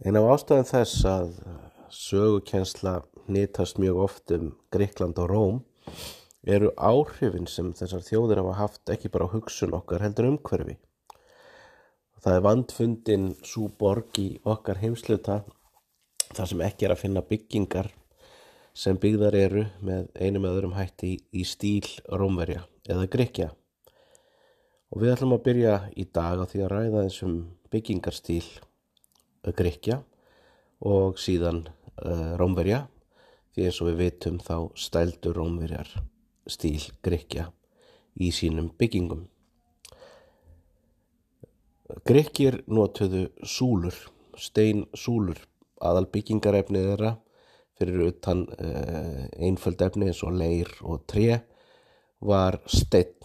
En af ástæðan þess að sögukensla nýtast mjög oft um Greikland og Róm eru áhrifin sem þessar þjóðir hafa haft ekki bara á hugsun okkar heldur umhverfi. Það er vandfundin svo borg í okkar heimsluta þar sem ekki er að finna byggingar sem byggðar eru með einum öðrum hætti í stíl Rómverja eða Grekja. Og við ætlum að byrja í dag á því að ræða þessum byggingarstíl Grekja og síðan uh, Rómverja því eins og við vitum þá stældu Rómverjar stíl Grekja í sínum byggingum. Grekjir notuðu súlur, stein súlur, aðal byggingarefnið þeirra fyrir utan uh, einföld efni eins og leir og tre var stein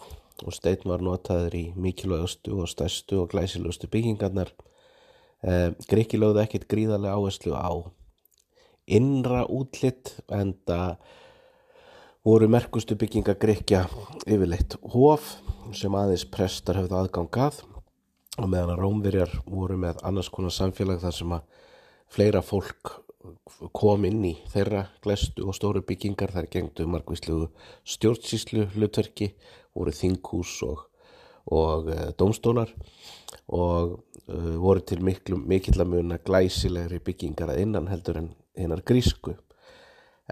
og stein var notaður í mikilvægastu og stærstu og glæsilegustu byggingarnar Eh, Grikki lögðu ekkit gríðarlega áherslu á innra útlitt en það voru merkustu bygginga Grikja yfirleitt hóf sem aðeins prestar höfðu aðgangað og meðan að Rómverjar voru með annars konar samfélag þar sem að fleira fólk kom inn í þeirra glestu og stóru byggingar. Þar gengdu margvíslu stjórnsíslu hlutverki voru þinghús og, og e, dómstólar og uh, voru til miklu, mikill að muna glæsilegri byggingar að innan heldur en hinnar grísku.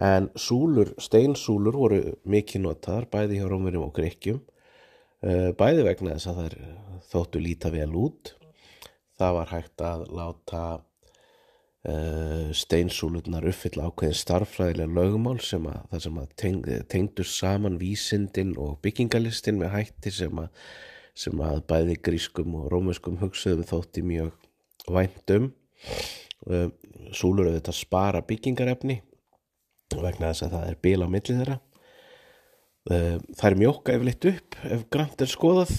En súlur, steinsúlur voru mikið notaðar bæði hjá rómurum og grekkjum, uh, bæði vegna þess að það þóttu líta vel út. Það var hægt að láta steinsúlurnar uppfylla ákveðin starffræðilega lögumál sem að, sem að teng, tengdu saman vísindin og byggingalistin með hætti sem að sem að bæði grískum og rómuskum hugsaðum þótti mjög væntum eh, Súlur auðvitað spara byggingarefni vegna þess að það er bíl á millið þeirra. Eh, Það er mjóka eflitt upp ef grænt er skoðað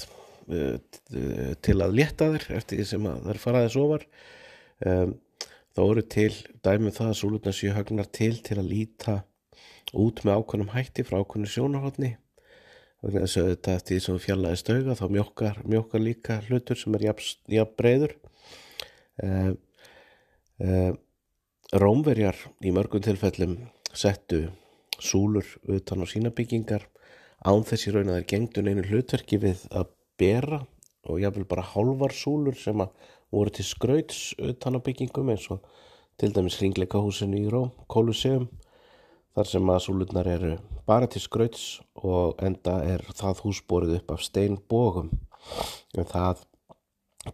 eh, til að leta þeir eftir því sem það er faraðið sofar þá eru til dæmið um það að súlurna séu hagnar til til að líta út með ákvönum hætti frá ákvönu sjónarhóttni vegna þess að þetta eftir því sem fjallaði stauga þá mjókar, mjókar líka hlutur sem er jafn breyður eh, eh, Rómverjar í mörgum tilfellum settu súlur utan á sína byggingar án þessi raun að þeir gengdu neinu hlutverki við að bera og jáfnvel bara hálfar súlur sem að voru til skrauts utan á byggingum eins og til dæmis hringleika húsinu í Róm, Kóluseum þar sem að súlurnar eru bara til skrauts og enda er það húsborið upp af steinbógum en það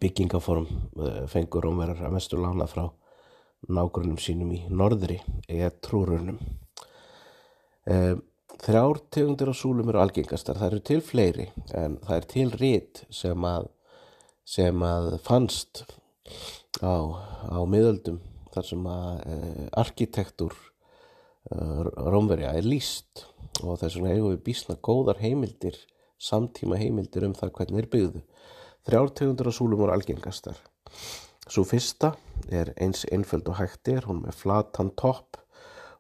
byggingaform eh, fengur ómerar að mestu lána frá nágrunum sínum í norðri eða trúrunum e, þrjár tegundir á súlum eru algengastar, það eru til fleiri en það er til rít sem að sem að fannst á, á miðöldum þar sem að e, arkitektur Eh, Rómverja er líst og þess vegna eigum við bísna góðar heimildir, samtíma heimildir um það hvernig er byggðu. Þrjártegundur á súlum voru algengastar. Svo fyrsta er eins einföld og hægtir, hún með flatan topp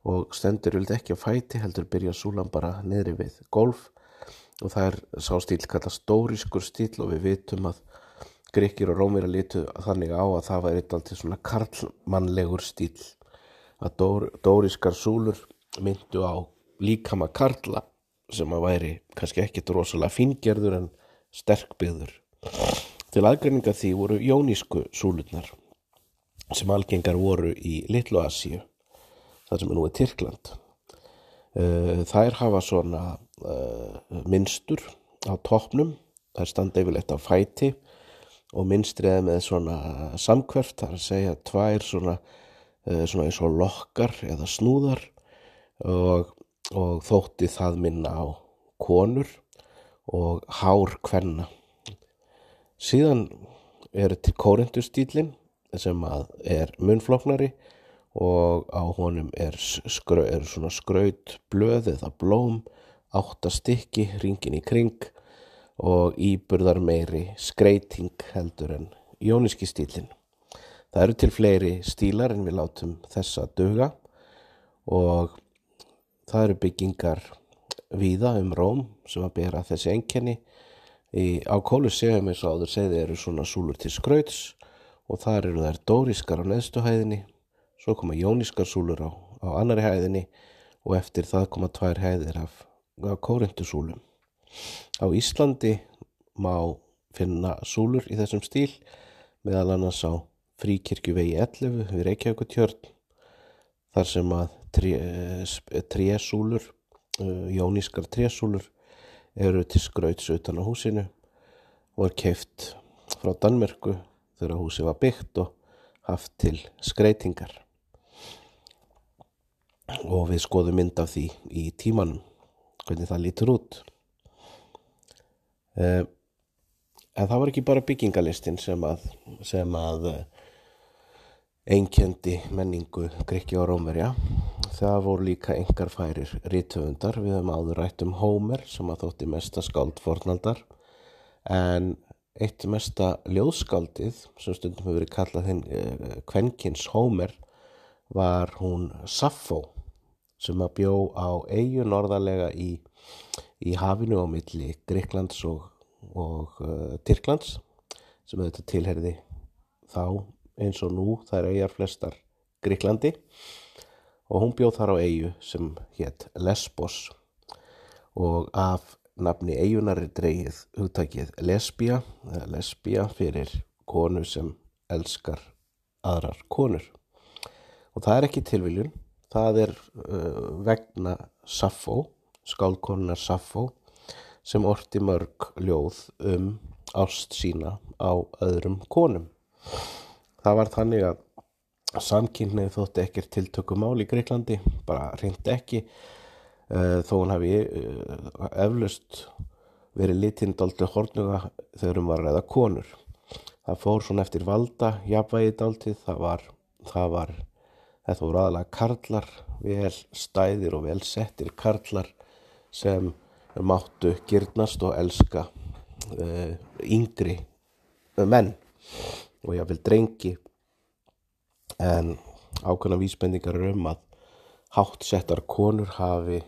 og stendur vild ekki að fæti, heldur byrja súlan bara niðri við golf og það er sá stíl kallast stóriskur stíl og við vitum að Grekir og Rómir að litu þannig á að það var eitthvað til svona karlmannlegur stíl að Dór, Dóriskar súlur myndu á líkama Karla sem að væri kannski ekkit rosalega fingerður en sterkbyður. Til aðgreininga því voru jónísku súlurnar sem algengar voru í Littlu Asíu, þar sem er nú er Tyrkland. Eh, þær hafa svona uh, mynstur á toppnum, þær standa yfirleitt á fæti og mynstriða með svona samkverft, þar segja tvær svona Eh, svona eins og lokkar eða snúðar og, og þótti það minna á konur og hár kvenna. Síðan er til kórendustýlin sem er munfloknari og á honum er, skrau, er svona skraut blöð eða blóm, áttastikki, ringin í kring og íburðar meiri skreiting heldur en jóniski stílinn. Það eru til fleiri stílar en við látum þessa döga og það eru byggingar víða um Róm sem að bera þessi enkenni. Í, á Kólusseum eins og áður segði eru svona súlur til skrauts og þar eru þær dórískar á neðstuhæðinni, svo koma jónískar súlur á, á annari hæðinni og eftir það koma tvær hæðir af, af kórindusúlum. Á Íslandi má finna súlur í þessum stíl meðal annars á fríkirkju vegi 11 við Reykjavíkutjörn þar sem að trésúlur, uh, jónískar trésúlur eru til skrauts utan á húsinu og er keift frá Danmerku þegar húsi var byggt og haft til skreitingar og við skoðum mynd af því í tímanum hvernig það lítur út. Eh, en það var ekki bara byggingalistin sem að, sem að eh, einkendi menningu Grekki og Rómerja það voru líka engar færir rítöfundar við höfum áður rætt um Hómer sem að þótti mesta skáld fornaldar en eitt mesta ljóðskáldið sem stundum hefur verið kallað hinn eh, Kvenkins Hómer var hún Saffó sem að bjó á eigu norðarlega í, í hafinu á milli Greiklands og, og uh, Tyrklands sem auðvitað tilherði þá eins og nú það er eigar flestar Greiklandi og hún bjóð þar á eigu sem hétt Lesbos. Og af nafni eigunar er dreigið hugtakið lesbía lesbía fyrir konu sem elskar aðrar konur. Og það er ekki tilviljun. Það er uh, vegna Saffó, skálkonunar Saffó sem orti mörg ljóð um ást sína á öðrum konum. Það var þannig að samkynnið þótti ekkert tiltökumál í Greiklandi, bara reyndi ekki uh, þó hann hafi uh, eflust verið litindaldi hornuga þegar um var að reyða konur. Það fór svona eftir valda, jafnvægi daldið, það var, það var Þetta voru aðalega karlar, vel stæðir og vel settir karlar sem máttu gyrnast og elska uh, yngri menn og ég vil drengi en ákveðna vísbendingar um að hátt settar konur hafi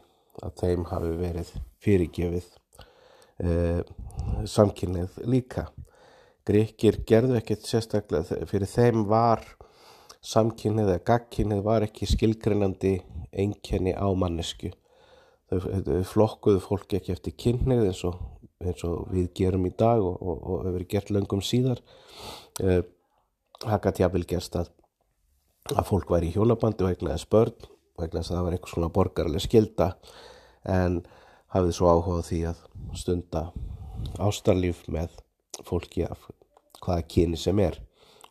að þeim hafi verið fyrirgefið uh, samkynnið líka. Grekir gerðu ekkert sérstaklega fyrir þeim var samkynnið eða gagkynnið var ekki skilgreinandi einkenni á mannesku. Þau flokkuðu fólki ekki eftir kynnið eins og, eins og við gerum í dag og hefur gert löngum síðar. Eh, það gæti jafnvel gerst að, að fólk væri í hjónabandi og egnaði spörn og egnaði að það var einhvers svona borgarlega skilda en hafið svo áhugað því að stunda ástarlíf með fólki af hvaða kyni sem er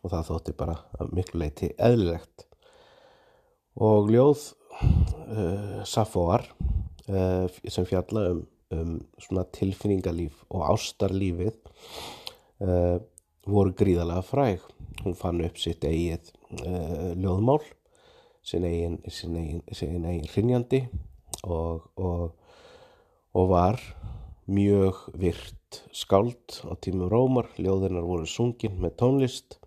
og það þótti bara miklu leiti eðlilegt. Og ljóð uh, Safóar uh, sem fjalla um, um svona tilfinningalíf og ástarlífið uh, voru gríðalega fræg. Hún fann upp sitt eigið uh, ljóðmál sin eigin, sin eigin, sin eigin hrinjandi og, og, og var mjög virt skáld á tímum Rómar, ljóðinnar voru sungin með tónlist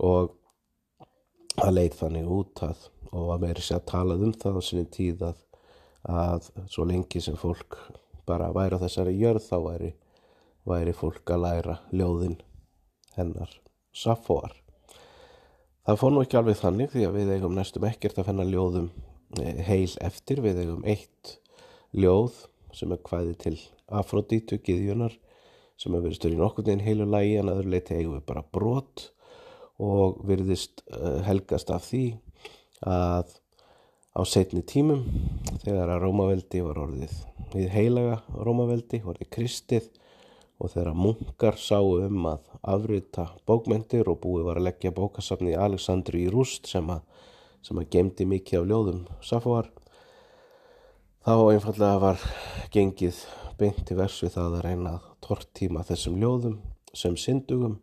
og það leit þannig út að og að meiri sé að talað um það á sinni tíð að, að svo lengi sem fólk bara væri á þessari jörð þá væri, væri fólk að læra ljóðin hennar Safóar. Það fór nú ekki alveg þannig því að við eigum næstum ekkert að fennar ljóðum eh, heil eftir, við eigum eitt ljóð sem er hvaði til Afrodítu, Giðjunar sem hefur verið styrjun okkur neginn heilu lægi en aður leiti eigum við bara brot og virðist eh, helgast af því að á setni tímum þegar að Rómaveldi var orðið við heilaga Rómaveldi, orðið kristið og þegar munkar sáu um að afrita bókmyndir og búið var að leggja bókasafni í Aleksandru í Rúst sem að, sem að gemdi mikið af ljóðum Safóar þá einfallega var gengið beint í vers við það að reyna tortíma þessum ljóðum sem syndugum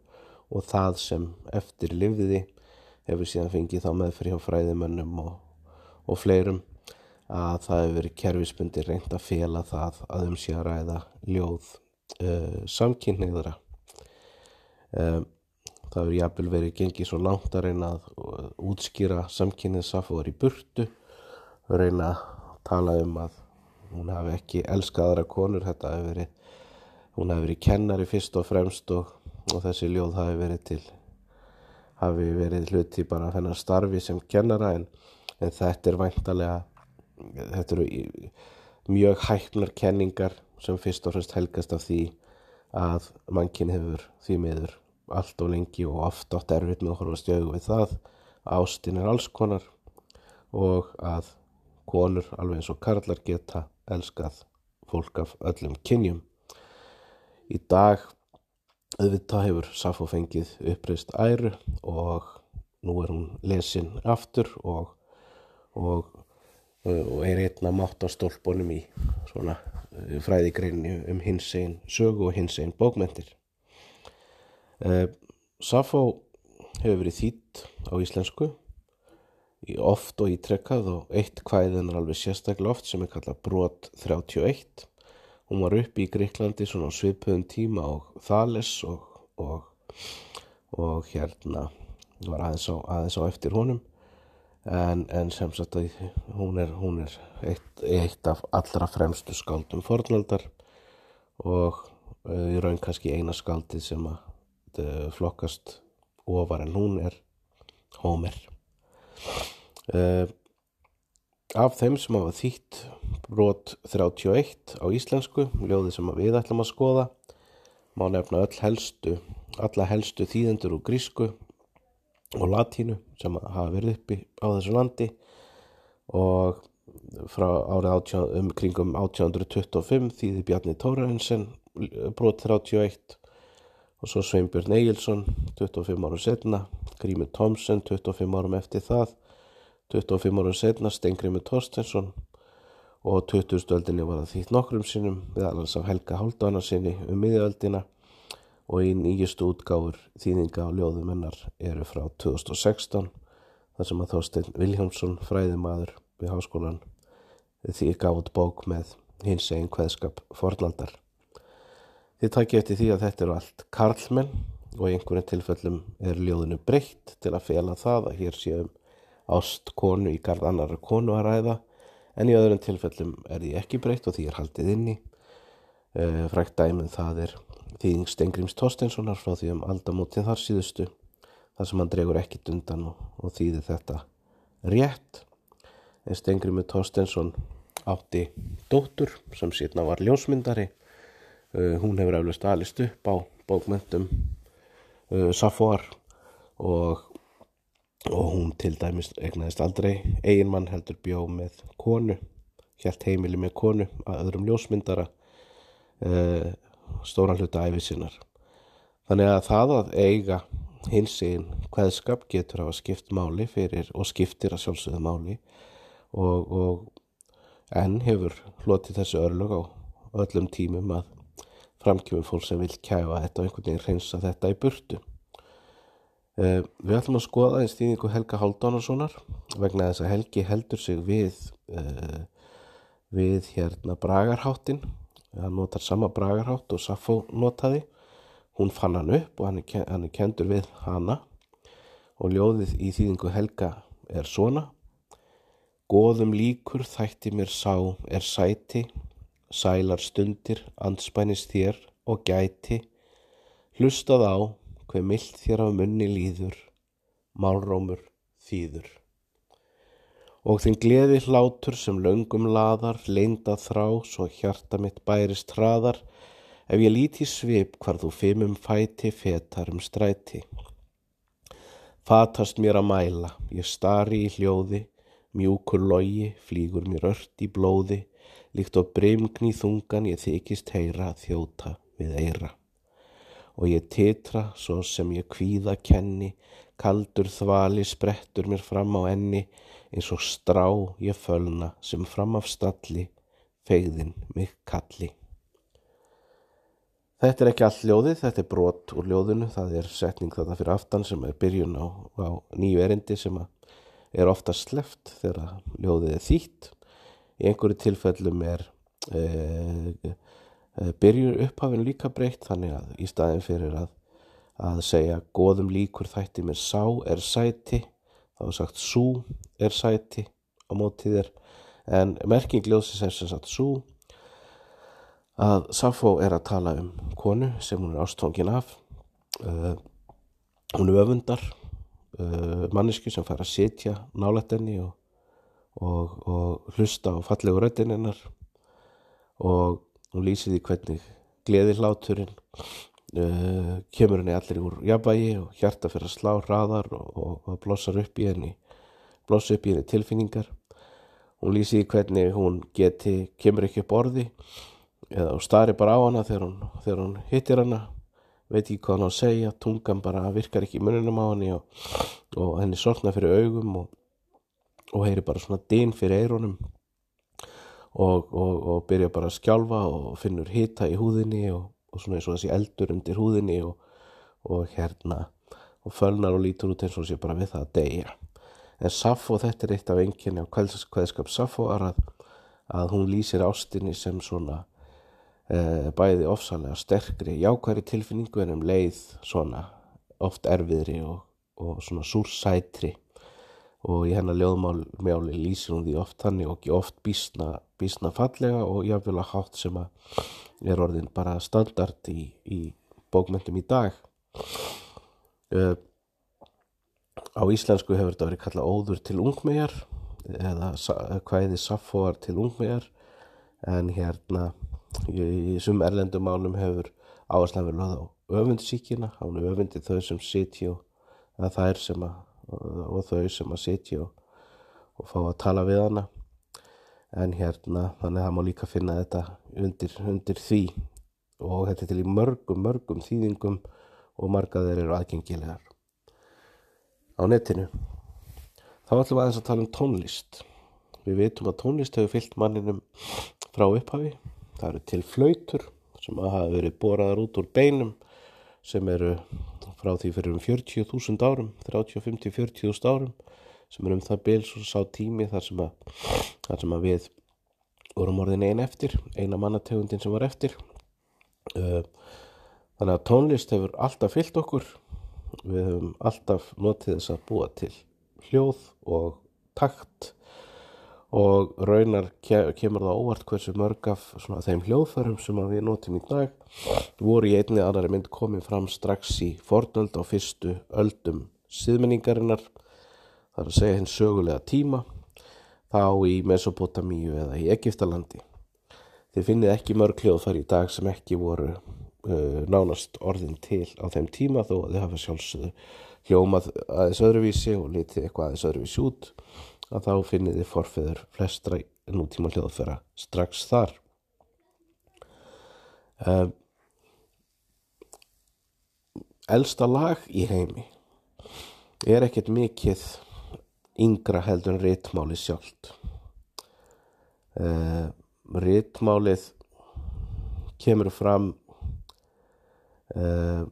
og það sem eftir livði hefur síðan fengið þá meðfyrir hjá fræðimönnum og, og fleirum að það hefur verið kerfisbundi reynd að fela það að um sé að ræða ljóð uh, samkynniðra um, það hefur jafnvel verið gengið svo langt að reyna að uh, útskýra samkynnið Safóður í burtu að reyna að tala um að hún hafi ekki elskað aðra konur þetta hefur verið hún hafi verið kennari fyrst og fremst og og þessi ljóð hafi verið til hafi verið hluti bara hennar starfi sem kennara en, en þetta er væntalega þetta eru mjög hæknar kenningar sem fyrst og fremst helgast af því að mannkinn hefur því miður allt og lengi og oft átt erfitt með að horfa stjögu við það. Ástin er alls konar og að konur alveg eins og karlar geta elskað fólk af öllum kynjum. Í dag auðvitað hefur Safo fengið uppreist æru og nú er hún lesin aftur og, og, og er einna mátt á stólpunum í svona uh, fræðigreinu um hins einn sögu og hins einn bókmentir Uh, Safo hefur verið þýtt á íslensku oft og ítrekkað og eitt kvæðin er alveg sérstaklega oft sem er kallað Brot 31 hún var upp í Greiklandi svona svipuðum tíma og Thales og, og, og hérna var aðeins á, aðeins á eftir honum en, en sem sagt að hún er, hún er eitt, eitt af allra fremstu skaldum fornaldar og uh, í raun kannski eina skaldið sem að uh, flokkast ofar en hún er Homer. Uh, af þeim sem hafa þýtt brot 31 á íslensku ljóði sem við ætlum að skoða má nefna öll helstu alla helstu þýðendur úr grísku og latínu sem hafa verið uppi á þessu landi og frá árið 18, um kringum 1825 þýði Bjarni Tórarinsen brot 31 og svo Sveinbjörn Egilson 25 árum setna, Grímur Tomsen 25 árum eftir það 25 árum setna Stengrimur Torstensson og 20. öldinni var það þýtt nokkrum sinnum við alveg sá Helga Háldána sinni um miðjöldina og í nýjustu útgáfur þýðinga á ljóðumennar eru frá 2016 þar sem að Þorstein Viljámsson fræðimaður við háskólan því gátt bók með hins egin hveðskap fornaldar Þið takki eftir því að þetta eru allt karlmenn og í einhverjum tilfellum er ljóðinu breytt til að fela það að hér séum ást konu í gard annara konu að ræða en í öðrum tilfellum er því ekki breytt og því er haldið inni. Uh, frækt dæmið það er þýðing Stengrims Torstenssonar frá því um aldamótin þar síðustu þar sem hann dregur ekkit undan og, og þýðir þetta rétt. Stengrimur Torstensson átti dóttur sem sérna var ljósmyndari Uh, hún hefur eflust alist upp á bókmyndum uh, Safar og, og hún til dæmis egnaðist aldrei eiginmann heldur bjó með konu helt heimili með konu að öðrum ljósmyndara uh, stóran hluta æfisinnar þannig að það að eiga hins einn hvaðskap getur að skipt máli fyrir og skiptir að sjálfsögða máli og, og enn hefur hlotið þessu örlög á öllum tímum að framkjöfum fólk sem vil kæfa þetta og einhvern veginn reynsa þetta í burtu. Uh, við ætlum að skoða í stýningu Helga Haldánarssonar vegna þess að Helgi heldur sig við, uh, við hérna bragarháttin, hann notar sama bragarhátt og Safo notaði, hún fann hann upp og hann er, hann er kendur við hana. Og ljóðið í þýðingu Helga er svona. Góðum líkur þætti mér sá er sæti sælar stundir andspænist þér og gæti, hlustað á hver myllt þér af munni líður, málrómur þýður. Og þinn gleði hlátur sem löngum laðar, leinda þrá, svo hjarta mitt bærist hraðar, ef ég líti svip hvar þú fimmum fæti fetar um stræti. Fatast mér að mæla, ég stari í hljóði, mjúkur logi, flýgur mér ört í blóði, líkt og brimgni þungan ég þykist heyra þjóta við eira. Og ég titra svo sem ég kvíða kenni, kaldur þvali sprettur mér fram á enni, eins og strá ég fölna sem fram af stalli, fegðin mig kalli. Þetta er ekki all ljóðið, þetta er brot úr ljóðinu, það er setning þetta fyrir aftan sem er byrjun á, á nýju erindi sem er ofta sleft þegar ljóðið er þýtt í einhverju tilfellum er e, e, byrjur upphafin líka breytt þannig að í staðin fyrir að, að segja goðum líkur þætti með sá er sæti þá er sagt sú er sæti á mótið er en merking ljóðsins er sem sagt sú að Safo er að tala um konu sem hún er ástfóngin af uh, hún er öfundar uh, mannesku sem fær að sitja nálættinni og, og, og hlusta á fallegu röttininnar og hún lýsir því hvernig gleðiláturinn uh, kemur henni allir úr jafnvægi og hjarta fyrir að slá hraðar og, og blossar upp í henni blossa upp í henni tilfinningar. Hún lýsir því hvernig hún geti kemur ekki upp orði eða stari bara á hana þegar hún, þegar hún hittir hana. Veit ekki hvað hann á að segja tungan bara virkar ekki í mununum á henni og, og henni sortna fyrir augum og, og heyri bara svona dín fyrir eirunum og, og byrja bara að skjálfa og finnur hita í húðinni og svona eins og þessi eldur undir húðinni og hérna og fölnar og lítur út eins og sé bara við það að deyja. En Safo þetta er eitt af enginni á hvaðskap Safo að, að hún lýsir ástinni sem svona Eh, bæði ofsalega sterkri jákværi tilfinningu en um leið svona oft erfiðri og, og svona súrsætri. Og í hennar ljóðmáli lýsir hún því oft þannig og ekki oft bísna, bísna fallega og jáfnvel að hátt sem að er orðin bara standard í, í bókmyndum í dag. Uh, á íslensku hefur þetta verið kallað óður til ungmegar eða hvaðið saffóar til ungmegar en hérna í sum erlendum málum hefur áherslan verið lögð á öfundsíkina er öfundi þau sem sitja og þær sem að og þau sem að sitja og, og fá að tala við hana en hérna þannig að það má líka finna þetta undir, undir því. Og þetta er til í mörgum mörgum þýðingum og marga þeir eru aðgengilegar á netinu. Þá ætlum við aðeins að tala um tónlist. Við veitum að tónlist hefur fyllt manninum frá upphafi. Það eru til flautur sem hafa verið boraðar út úr beinum sem eru frá því fyrir um 40.000 árum, 30-50-40.000 árum sem er um það bils og sá tími þar sem að, þar sem að við vorum orðin einn eftir, eina mannategundin sem var eftir. Uh, þannig að tónlist hefur alltaf fyllt okkur, við hefum alltaf notið þess að búa til hljóð og takt. Og raunar kemur það óvart hversu mörg af þeim hljóðförum sem við notum í dag voru í einni annari mynd komið fram strax í fornöld á fyrstu öldum síðmenningarinnar þar að segja hins sögulega tíma þá í Mesopotamíu eða í Egiptalandi þið finnið ekki mörg hljóðfar í dag sem ekki voru uh, nánast orðin til á þeim tíma þó að þið hafa sjálfsögðu hljómað aðeins öðruvísi og litið eitthvað aðeins öðruvísi út að þá finnið þið forfiður flestra nútíma hljóðfæra strax þar. Uh, elsta lag í heimi er ekkert mikið yngra heldur en réttmáli sjálft. Uh, réttmálið kemur fram uh,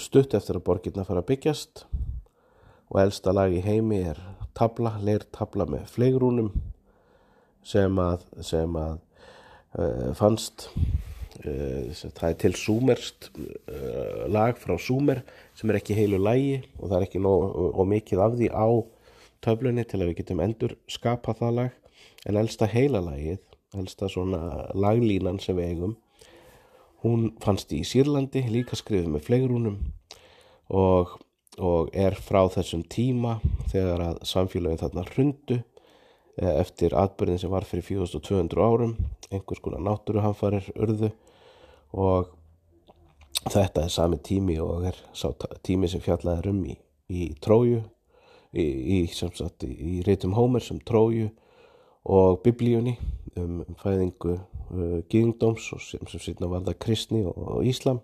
stutt eftir að borgirna fara að byggjast og elsta lag í heimi er tabla, leirtabla með fleigrúnum sem að, sem að uh, fannst það er til súmerst uh, lag frá súmer sem er ekki heilu lægi og það er ekki nóg, og mikið af því á töflunni til að við getum endur skapa það lag. En elsta heila lagið elsta svona laglínan sem við eigum hún fannst í Sýrlandi líka skrifið með fleigrúnum og og er frá þessum tíma þegar að samfélagin þarna hrundu eh, eftir atbyrðin sem var fyrir 4200 árum einhvers konar náttúruhanfarir urðu og þetta er sami tími og er tími sem fjallaði um í, í tróju í, í, í reytum Hómer sem tróju og biblíunni um fæðingu uh, gíðingdóms sem, sem sýtna var það kristni og, og íslam.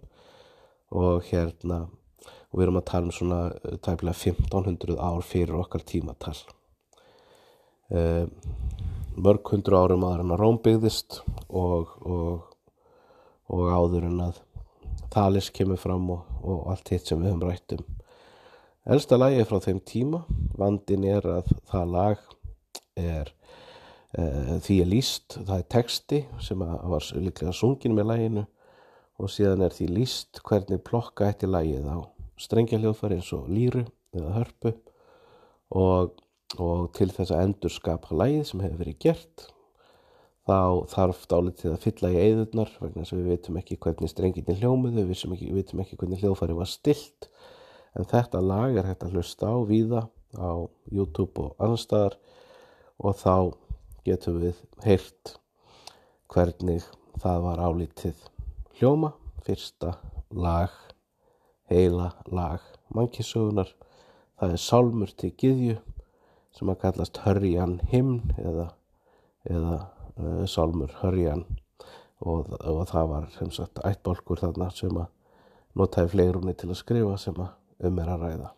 Og hérna og við erum að tala um svona eh, tæmlega 1500 ár fyrir okkar tímatal. Uh, mörg hundru árum aðra en að Róm byggðist og, og, og áður en að Þalis kemur fram og, og allt hitt sem við höfum rætt um. Elsta lagi frá þeim tíma. Vandin er að það lag er uh, því er líst, það er texti sem var líklega sungin með laginu og síðan er því líst hvernig plokka eftir lagið á strengjahljóðfæri eins og líru eða hörpu og, og til þess að endur skapa lægið sem hefur verið gert þá þarf dálitið að fylla í eðurnar vegna þess að við veitum ekki hvernig strenginni hljómiðu, við ekki, veitum ekki hvernig hljóðfæri var stilt en þetta lag er hægt að hlusta á víða á YouTube og annar staðar og þá getum við heyrt hvernig það var álítið hljóma. Fyrsta lag heila lag mannkísögunar það er sálmur til gyðju sem að kallast Hörjan himn eða, eða uh, sálmur Hörjan. Og, og það var sem sagt ættbólkur þarna sem að notaði fleirunni til að skrifa sem að um er að ræða